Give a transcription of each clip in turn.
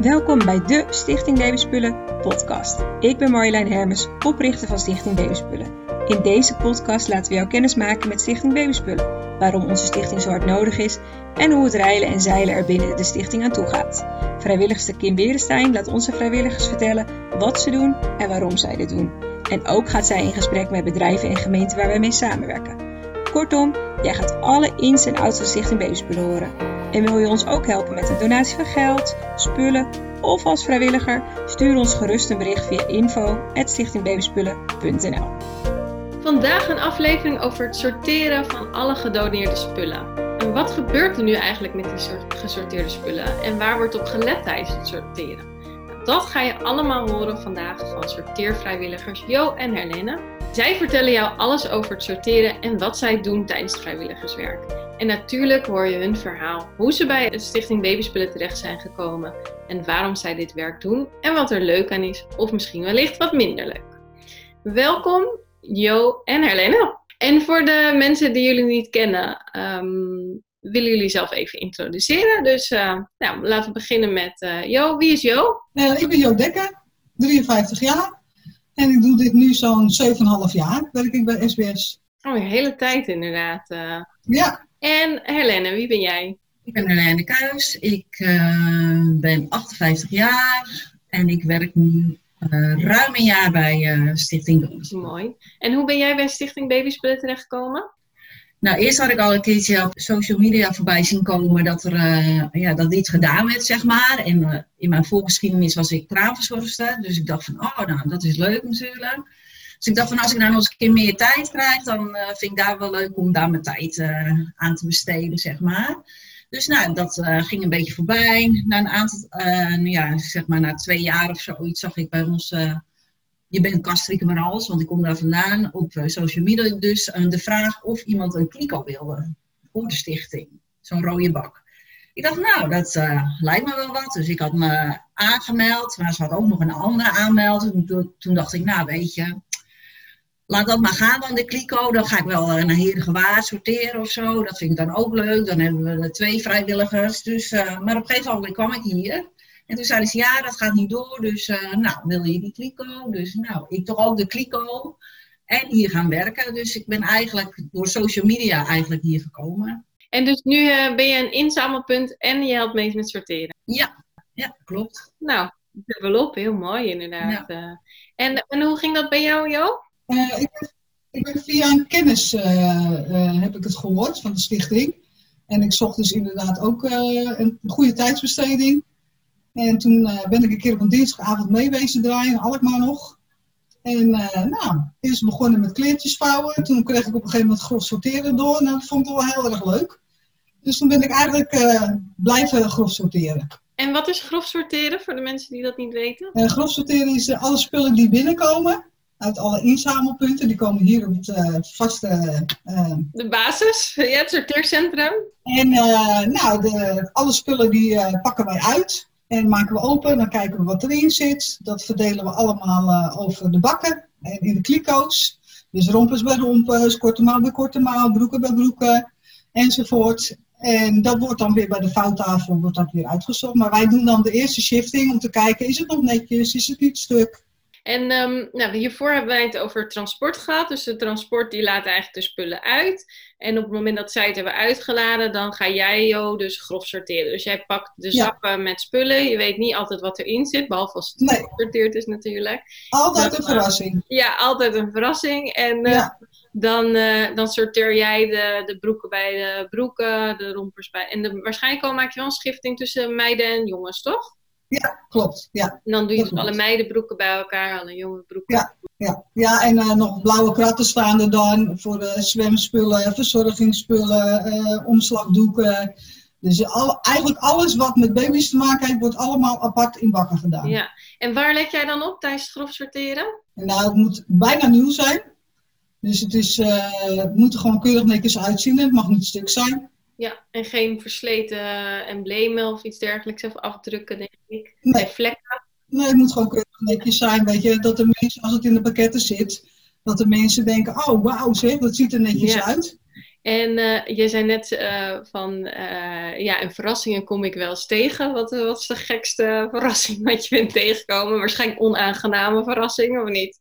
Welkom bij de Stichting Babyspullen podcast. Ik ben Marjolein Hermes, oprichter van Stichting Babyspullen. In deze podcast laten we jou kennis maken met Stichting Babyspullen, waarom onze stichting zo hard nodig is en hoe het reilen en zeilen er binnen de stichting aan toe gaat. Vrijwilligster Kim Berenstein laat onze vrijwilligers vertellen wat ze doen en waarom zij dit doen. En ook gaat zij in gesprek met bedrijven en gemeenten waar wij mee samenwerken. Kortom, jij gaat alle ins en outs van Stichting Babyspullen horen. En wil je ons ook helpen met een donatie van geld, spullen of als vrijwilliger? Stuur ons gerust een bericht via info.stichtingbabyspullen.nl Vandaag een aflevering over het sorteren van alle gedoneerde spullen. En wat gebeurt er nu eigenlijk met die gesorteerde spullen en waar wordt op gelet tijdens het sorteren? Dat ga je allemaal horen vandaag van sorteervrijwilligers Jo en Helene. Zij vertellen jou alles over het sorteren en wat zij doen tijdens het vrijwilligerswerk. En natuurlijk hoor je hun verhaal, hoe ze bij de Stichting Babyspullen terecht zijn gekomen en waarom zij dit werk doen en wat er leuk aan is of misschien wellicht wat minder leuk. Welkom Jo en Helene. En voor de mensen die jullie niet kennen, um, willen jullie zelf even introduceren. Dus uh, nou, laten we beginnen met uh, Jo. Wie is Jo? Uh, ik ben Jo Dekker, 53 jaar. En ik doe dit nu zo'n 7,5 jaar, werk ik bij SBS. Oh, een hele tijd inderdaad. Ja. En Helene, wie ben jij? Ik ben Helene Kuijs. Ik uh, ben 58 jaar en ik werk nu uh, ruim een jaar bij uh, Stichting Babyspullen. Mooi. En hoe ben jij bij Stichting Babyspullen terechtgekomen? Nou, eerst had ik al een keertje op social media voorbij zien komen dat er ja, dat iets gedaan werd, zeg maar. En in mijn voorgeschiedenis was ik kraamverzorgster. Dus ik dacht van, oh, nou, dat is leuk natuurlijk. Dus ik dacht van als ik nou nog eens een keer meer tijd krijg, dan uh, vind ik daar wel leuk om daar mijn tijd aan te besteden, zeg maar. Dus nou, dat ging een beetje voorbij. Na een aantal, ja, zeg maar na twee jaar of zoiets zag ik bij ons, je bent kastrieken maar alles, want ik kom daar vandaan, op social media dus, de vraag of iemand een kliko wilde voor de stichting. Zo'n rode bak. Ik dacht, nou, dat lijkt me wel wat. Dus ik had me aangemeld, maar ze had ook nog een andere aanmelding. Toen dacht ik, nou, weet je, laat dat maar gaan dan, de kliko. Dan ga ik wel naar Heergewaar sorteren of zo. Dat vind ik dan ook leuk. Dan hebben we twee vrijwilligers. Dus, uh, maar op een gegeven moment kwam ik hier. En toen zeiden ze, ja, dat gaat niet door. Dus, uh, nou, wil je die kliko? Dus, nou, ik toch ook de kliko. En hier gaan werken. Dus ik ben eigenlijk door social media eigenlijk hier gekomen. En dus nu uh, ben je een inzamelpunt en je helpt mee met sorteren? Ja, ja klopt. Nou, dubbelop, heel mooi inderdaad. Ja. En, en hoe ging dat bij jou, Jo? Uh, ik, ben, ik, ben, via een kennis uh, uh, heb ik het gehoord van de stichting. En ik zocht dus inderdaad ook een goede tijdsbesteding. En toen ben ik een keer op een dinsdagavond meewezen draaien, Alkmaar nog. En nou, eerst begonnen met kleertjes vouwen. Toen kreeg ik op een gegeven moment grof sorteren door. Nou, dat vond ik wel heel erg leuk. Dus toen ben ik eigenlijk blijven grof sorteren. En wat is grof sorteren voor de mensen die dat niet weten? grof sorteren is alle spullen die binnenkomen uit alle inzamelpunten. Die komen hier op het uh, vaste... Uh, de basis, ja, het sorteercentrum. En uh, nou, de, alle spullen die pakken wij uit en maken we open. Dan kijken we wat erin zit. Dat verdelen we allemaal over de bakken en in de kliko's. Dus rompers bij rompers, korte mouw bij korte mouw, broeken bij broeken enzovoort. En dat wordt dan weer bij de vouwtafel wordt dat weer uitgezocht. Maar wij doen dan de eerste shifting om te kijken, is het nog netjes, is het niet stuk? En um, nou, hiervoor hebben wij het over transport gehad. Dus de transport die laat eigenlijk de spullen uit. En op het moment dat zij het hebben uitgeladen, dan ga jij, Jo, dus grof sorteren. Dus jij pakt de zakken met spullen. Je weet niet altijd wat erin zit, behalve als het nee. gesorteerd is natuurlijk. Altijd een verrassing. Ja, altijd een verrassing. En uh, dan, uh, dan sorteer jij de, de broeken bij de broeken, de rompers bij... En de, waarschijnlijk al maak je wel een schifting tussen meiden en jongens, toch? Ja, klopt. Ja. En dan doe je dus alle meidenbroeken bij elkaar, alle jonge broeken. Ja, ja. ja en uh, nog blauwe kratten staan er dan voor de zwemspullen, verzorgingsspullen, uh, omslagdoeken. Dus al, eigenlijk alles wat met baby's te maken heeft, wordt allemaal apart in bakken gedaan. Ja, en waar let jij dan op tijdens het grof sorteren? Nou, het moet bijna nieuw zijn. Dus het, is, uh, het moet er gewoon keurig netjes uitzien. Het mag niet stuk zijn. Ja, en geen versleten emblemen of iets dergelijks of afdrukken, denk ik. Nee. vlekken. Nee, het moet gewoon keurig netjes zijn, weet je. Dat de mensen, als het in de pakketten zit, dat de mensen denken, oh wauw zeg, dat ziet er netjes Ja. uit. En eh, je zei net eh, van, eh, ja, en verrassingen kom ik wel eens tegen. Wat, wat is de gekste verrassing wat je bent tegengekomen? Waarschijnlijk onaangename verrassingen, of niet?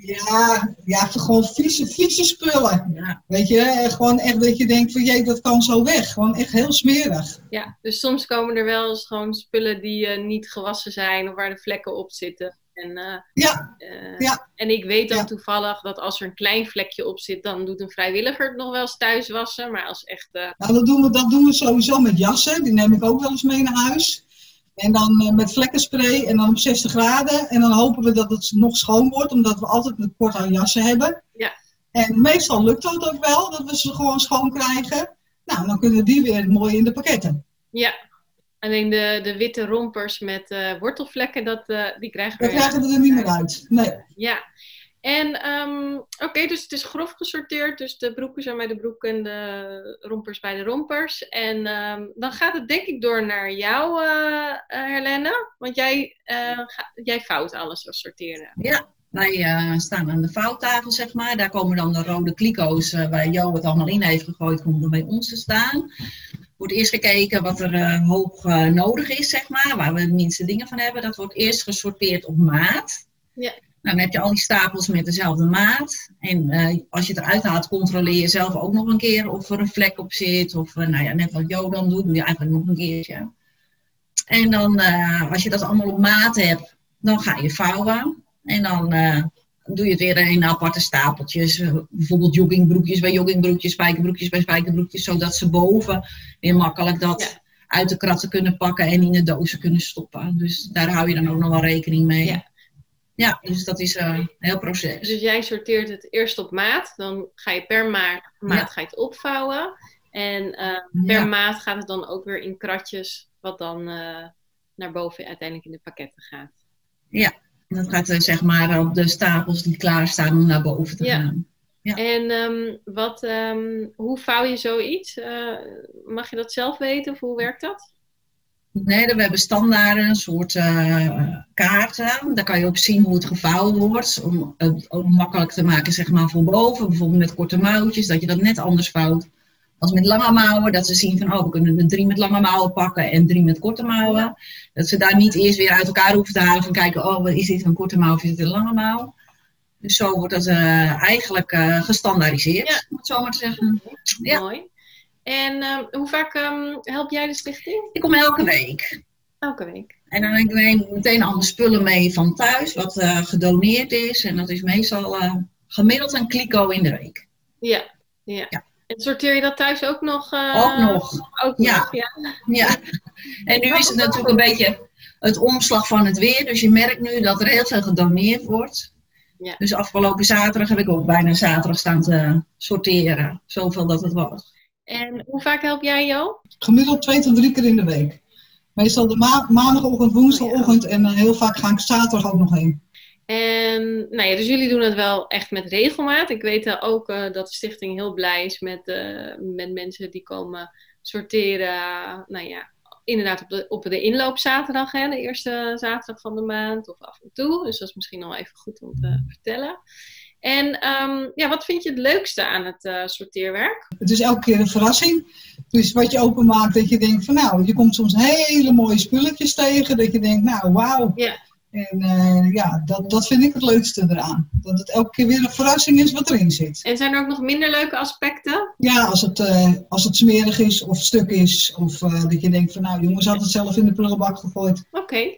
Ja, ja, gewoon vieze, vieze spullen. Ja. Weet je, gewoon echt dat je denkt van, jee, dat kan zo weg. Gewoon echt heel smerig. Ja, dus soms komen er wel eens gewoon spullen die eh, niet gewassen zijn of waar de vlekken op zitten. En, eh, Ja, eh, Ja. en ik weet dan Ja. toevallig dat als er een klein vlekje op zit, dan doet een vrijwilliger het nog wel eens thuis wassen. Maar als echt, nou, dat, doen we, dat doen we sowieso met jassen. Die neem ik ook wel eens mee naar huis. En dan eh, met vlekkenspray en dan op 60 graden. En dan hopen we dat het nog schoon wordt, omdat we altijd een kort aan jassen hebben. Ja. En meestal lukt dat ook wel, dat we ze gewoon schoon krijgen. Nou, dan kunnen die weer mooi in de pakketten. ja. Alleen de, de witte rompers met eh, wortelvlekken, dat, eh, die krijgen Dan we krijgen we er niet meer uit. Nee. Ja. En ehm, oké, dus het is grof gesorteerd. Dus de broeken zijn bij de broeken en de rompers bij de rompers. En ehm, dan gaat het denk ik door naar jou, Helene. Want jij, eh, ga- jij vouwt alles als sorteren. Ja, wij staan aan de vouwtafel, zeg maar. Daar komen dan de rode kliko's, waar Jo het allemaal in heeft gegooid, komen dan bij ons te staan. Wordt eerst gekeken wat er hoog nodig is, zeg maar, waar we de minste dingen van hebben. Dat wordt eerst gesorteerd op maat. Ja. Dan heb je al die stapels met dezelfde maat. En eh, als je het eruit haalt, controleer je zelf ook nog een keer of er een vlek op zit. Of eh, nou ja, net wat Jo dan doet, doe je eigenlijk nog een keertje. En dan, eh, als je dat allemaal op maat hebt, dan ga je vouwen. En dan doe je het weer in aparte stapeltjes. Bijvoorbeeld joggingbroekjes bij joggingbroekjes, spijkerbroekjes bij spijkerbroekjes. Zodat ze boven weer makkelijk dat Ja. uit de kratten kunnen pakken en in de dozen kunnen stoppen. Dus daar hou je dan ook nog wel rekening mee. Ja. Ja, dus dat is eh, een heel proces. Dus jij sorteert het eerst op maat. Dan ga je per maat, maat Ja. ga je het opvouwen. En eh, per Ja. maat gaat het dan ook weer in kratjes. Wat dan eh, naar boven uiteindelijk in de pakketten gaat. En dat gaat eh, zeg maar op de stapels die klaarstaan om naar boven te Ja. gaan. Ja. En ehm, wat, ehm, hoe vouw je zoiets? Mag je dat zelf weten of hoe werkt dat? Nee, we hebben standaard een soort eh, kaarten. Daar kan je op zien hoe het gevouwen wordt. Om het ook makkelijk te maken zeg maar, voor boven. Bijvoorbeeld met korte mouwtjes, dat je dat net anders vouwt. Als met lange mouwen, dat ze zien van oh, we kunnen er drie met lange mouwen pakken en drie met korte mouwen. Dat ze daar niet eerst weer uit elkaar hoeven te halen van kijken, oh, is dit een korte mouw of is dit een lange mouw? Dus zo wordt dat eh, eigenlijk eh, gestandaardiseerd, Ja. om het zo maar te zeggen. Ja. Mooi. En ehm, hoe vaak ehm, help jij de stichting? Ik kom elke week. Elke week. En dan neem ik meteen alle spullen mee van thuis, wat eh, gedoneerd is. En dat is meestal eh, gemiddeld een kliko in de week. Ja. ja. Ja. En sorteer je dat thuis ook nog? eh, Ook nog. Ook Ja. nog, ja. Ja. En nu is het natuurlijk een beetje het omslag van het weer. Dus je merkt nu dat er heel veel gedoneerd wordt. Ja. Dus afgelopen zaterdag heb ik ook bijna zaterdag staan te sorteren. Zoveel dat het was. En hoe vaak help jij Jo? Gemiddeld twee tot drie keer in de week. Meestal de ma maandagochtend, woensdagochtend en eh, heel vaak ga ik zaterdag ook nog heen. En nou ja, dus jullie doen het wel echt met regelmaat. Ik weet eh, ook eh, dat de stichting heel blij is met, met mensen die komen sorteren. Nou ja, inderdaad op de, op de inloopzaterdag, hè, de eerste zaterdag van de maand of af en toe. Dus dat is misschien al even goed om te vertellen. En ehm, ja, wat vind je het leukste aan het eh, sorteerwerk? Het is elke keer een verrassing. Dus wat je openmaakt, dat je denkt van nou, je komt soms hele mooie spulletjes tegen. Dat je denkt, nou wauw. Ja. En eh, ja, dat, dat vind ik het leukste eraan. Dat het elke keer weer een verrassing is wat erin zit. En zijn er ook nog minder leuke aspecten? Ja, als het, eh, als het smerig is of stuk is. Of dat je denkt van nou, jongens had het zelf in de prullenbak gegooid. Oké.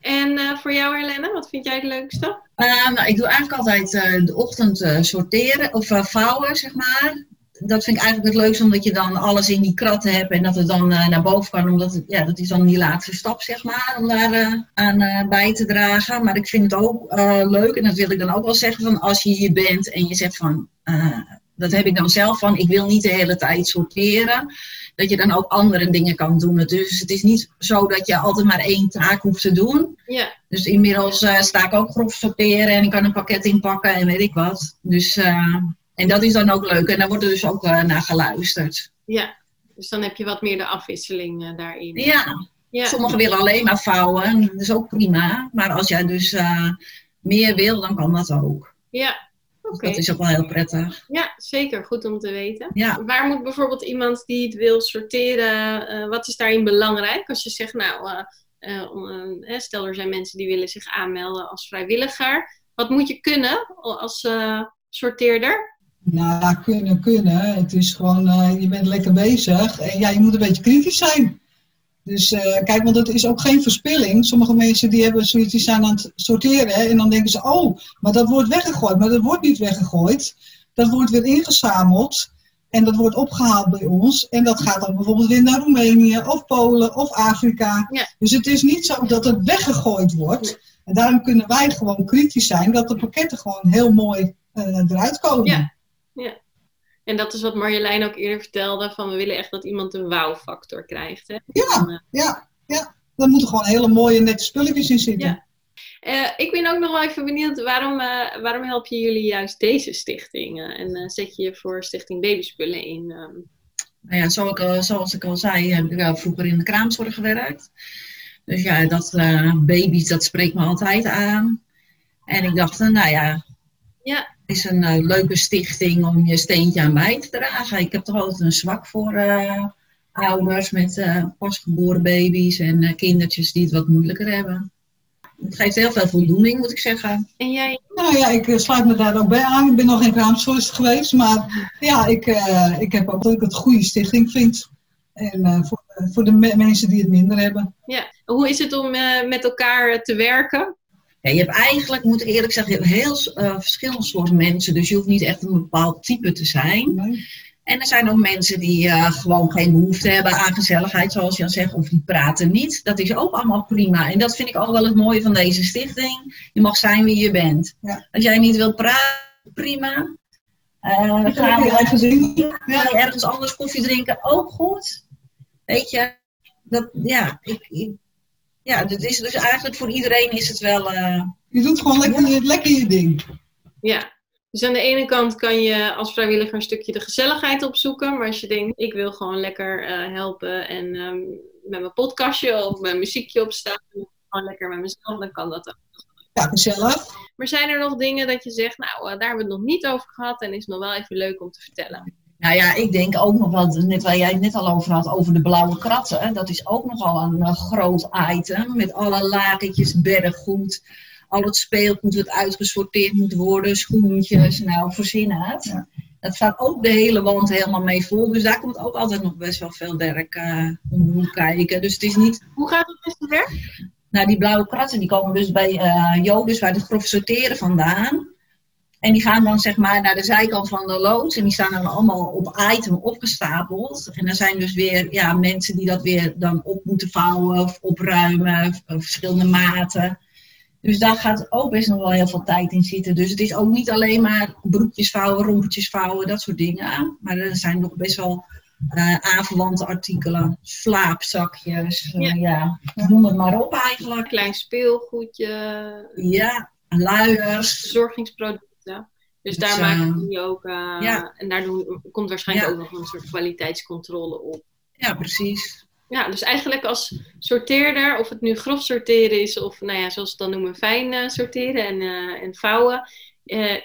En eh, voor jou, Helene, wat vind jij het leukste? Eh, nou, ik doe eigenlijk altijd eh, de ochtend sorteren of vouwen, zeg maar. Dat vind ik eigenlijk het leukste, omdat je dan alles in die kratten hebt en dat het dan naar boven kan. Omdat ja, dat is dan die laatste stap, zeg maar, om daar aan bij te dragen. Maar ik vind het ook leuk, en dat wil ik dan ook wel zeggen, van als je hier bent en je zegt van, dat heb ik dan zelf van, ik wil niet de hele tijd sorteren. Dat je dan ook andere dingen kan doen. Dus het is niet zo dat je altijd maar één taak hoeft te doen. Ja, Dus inmiddels eh, sta ik ook grof sorteren en ik kan een pakket inpakken en weet ik wat. Dus, eh, en dat is dan ook leuk en daar wordt er dus ook eh, naar geluisterd. ja. Dus dan heb je wat meer de afwisseling daarin. Ja, ja. sommigen willen alleen maar vouwen, dat is ook prima. Maar als jij dus meer wil, dan kan dat ook. Ja, Oké. Dat is ook wel heel prettig. Ja, zeker. Goed om te weten. Ja. Waar moet bijvoorbeeld iemand die het wil sorteren, eh, wat is daarin belangrijk? Als je zegt, nou, eh, eh, om, stel er zijn mensen die willen zich aanmelden als vrijwilliger. Wat moet je kunnen als eh, sorteerder? Nou kunnen, kunnen. Het is gewoon, eh, je bent lekker bezig. En ja, je moet een beetje kritisch zijn. Dus eh, kijk, want het is ook geen verspilling. Sommige mensen die hebben zoiets, die zijn aan het sorteren. En dan denken ze, oh, maar dat wordt weggegooid. Maar dat wordt niet weggegooid. Dat wordt weer ingezameld. En dat wordt opgehaald bij ons. En dat gaat dan bijvoorbeeld weer naar Roemenië of Polen of Afrika. Ja. Dus het is niet zo dat het weggegooid wordt. En daarom kunnen wij gewoon kritisch zijn dat de pakketten gewoon heel mooi eh, eruit komen. Ja. En dat is wat Marjolein ook eerder vertelde, van we willen echt dat iemand een wow-factor krijgt. Hè? Ja. Dan, eh, Ja, ja. Daar moeten gewoon hele mooie nette spulletjes in zitten. Ja. Eh, ik ben ook nog wel even benieuwd, waarom, eh, waarom help je jullie juist deze stichting? en eh, zet je je voor Stichting Babyspullen in? ehm? Nou ja, zoals ik, al- zoals ik al zei, heb ik wel vroeger in de kraamzorg gewerkt. Dus ja, dat eh, baby's, dat spreekt me altijd aan. En ik dacht, nou ja, Ja. Het is een eh, leuke stichting om je steentje aan bij te dragen. Ik heb toch altijd een zwak voor eh, ouders met eh, pasgeboren baby's en eh, kindertjes die het wat moeilijker hebben. Het geeft heel veel voldoening, moet ik zeggen. En jij? Nou ja, ik sluit me daar ook bij aan. Ik ben nog geen kraamzorgster geweest, maar ja, ik, eh, ik heb ook dat ik het goede stichting vind. En eh, voor, voor de me- mensen die het minder hebben. Ja. Hoe is het om eh, met elkaar te werken? Ja, je hebt eigenlijk, moet ik eerlijk zeggen, je hebt heel eh, verschillende soorten mensen. Dus je hoeft niet echt een bepaald type te zijn. Nee? En er zijn ook mensen die eh, gewoon geen behoefte hebben aan gezelligheid, zoals je al zegt, of die praten niet. Dat is ook allemaal prima. En dat vind ik ook wel het mooie van deze stichting. Je mag zijn wie je bent. Ja. Als jij niet wilt praten, prima. Ik ga je. Ga je ergens anders koffie drinken, ook goed. Weet je, dat, ja, ik, ik- ja, dat is dus eigenlijk voor iedereen is het wel. eh, Je doet gewoon lekker, je, lekker je ding. Ja. Dus aan de ene kant kan je als vrijwilliger een stukje de gezelligheid opzoeken. Maar als je denkt, ik wil gewoon lekker eh, helpen en ehm, met mijn podcastje of mijn muziekje opstaan. Gewoon lekker met mezelf, dan kan dat ook. Ja, gezellig. Maar zijn er nog dingen dat je zegt, nou, eh, daar hebben we het nog niet over gehad en is nog wel even leuk om te vertellen? Nou ja, ik denk ook nog wel, net waar jij het net al over had, over de blauwe kratten. Dat is ook nogal een groot item. Met alle lakentjes, berggoed, al het speelgoed wat uitgesorteerd moet worden, schoentjes, nou, verzin het. Ja. Dat staat ook de hele wand helemaal mee vol. Dus daar komt ook altijd nog best wel veel werk eh om kijken. Dus het is niet Hoe gaat het met het werk? nou, die blauwe kratten die komen dus bij eh Jobus, bij het grof sorteren vandaan. En die gaan dan zeg maar naar de zijkant van de loods. En die staan dan allemaal op item opgestapeld. En er zijn dus weer ja, mensen die dat weer dan op moeten vouwen of opruimen. Of, of verschillende maten. Dus daar gaat ook best nog wel heel veel tijd in zitten. Dus het is ook niet alleen maar broekjes vouwen, rompertjes vouwen, dat soort dingen. Maar er zijn nog best wel eh aanverwante artikelen. Slaapzakjes, eh, Ja. ja. noem het maar op eigenlijk. Klein speelgoedje, Ja, luiers. verzorgingsproducten. Dus Dus, daar maken jullie ook, eh, ja. en daar doen, komt waarschijnlijk Ja. ook nog een soort kwaliteitscontrole op. Ja, precies. Ja, dus eigenlijk als sorteerder, of het nu grof sorteren is, of nou ja, zoals we het dan noemen, fijn eh, sorteren en, eh, en vouwen,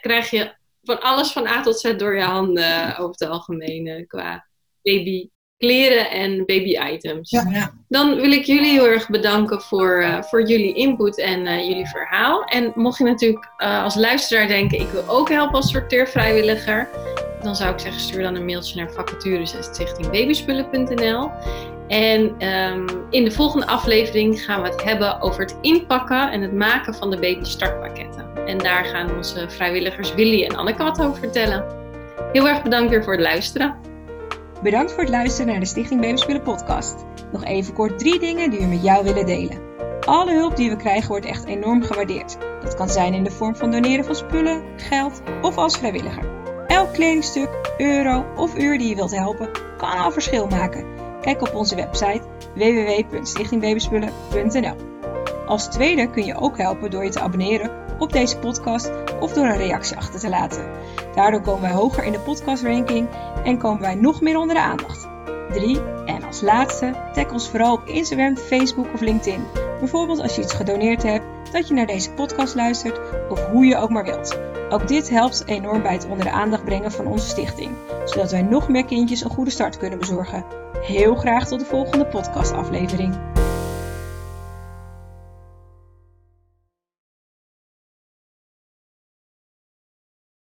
krijg je van alles van A tot Z door je handen over het algemeen qua baby kleren en baby items. Ja. Ja. Dan wil ik jullie heel erg bedanken voor, eh, voor jullie input en eh, jullie verhaal. En mocht je natuurlijk eh, als luisteraar denken, ik wil ook helpen als sorteervrijwilliger, dan zou ik zeggen, stuur dan een mailtje naar vacatures.stichtingbabyspullen.nl. En ehm, in de volgende aflevering gaan we het hebben over het inpakken en het maken van de baby startpakketten. En daar gaan onze vrijwilligers Willy en Anneke wat over vertellen. Heel erg bedankt weer voor het luisteren. Bedankt voor het luisteren naar de Stichting Babyspullen podcast. Nog even kort drie dingen die we met jou willen delen. Alle hulp die we krijgen wordt echt enorm gewaardeerd. Dat kan zijn in de vorm van doneren van spullen, geld of als vrijwilliger. Elk kledingstuk, euro of uur die je wilt helpen, kan al verschil maken. Kijk op onze website www.stichtingbabyspullen.nl. Als tweede kun je ook helpen door je te abonneren op deze podcast of door een reactie achter te laten. Daardoor komen wij hoger in de podcastranking en komen wij nog meer onder de aandacht. 3. En als laatste, tag ons vooral op Instagram, Facebook of LinkedIn. Bijvoorbeeld als je iets gedoneerd hebt, dat je naar deze podcast luistert of hoe je ook maar wilt. Ook dit helpt enorm bij het onder de aandacht brengen van onze stichting, zodat wij nog meer kindjes een goede start kunnen bezorgen. Heel graag tot de volgende podcastaflevering.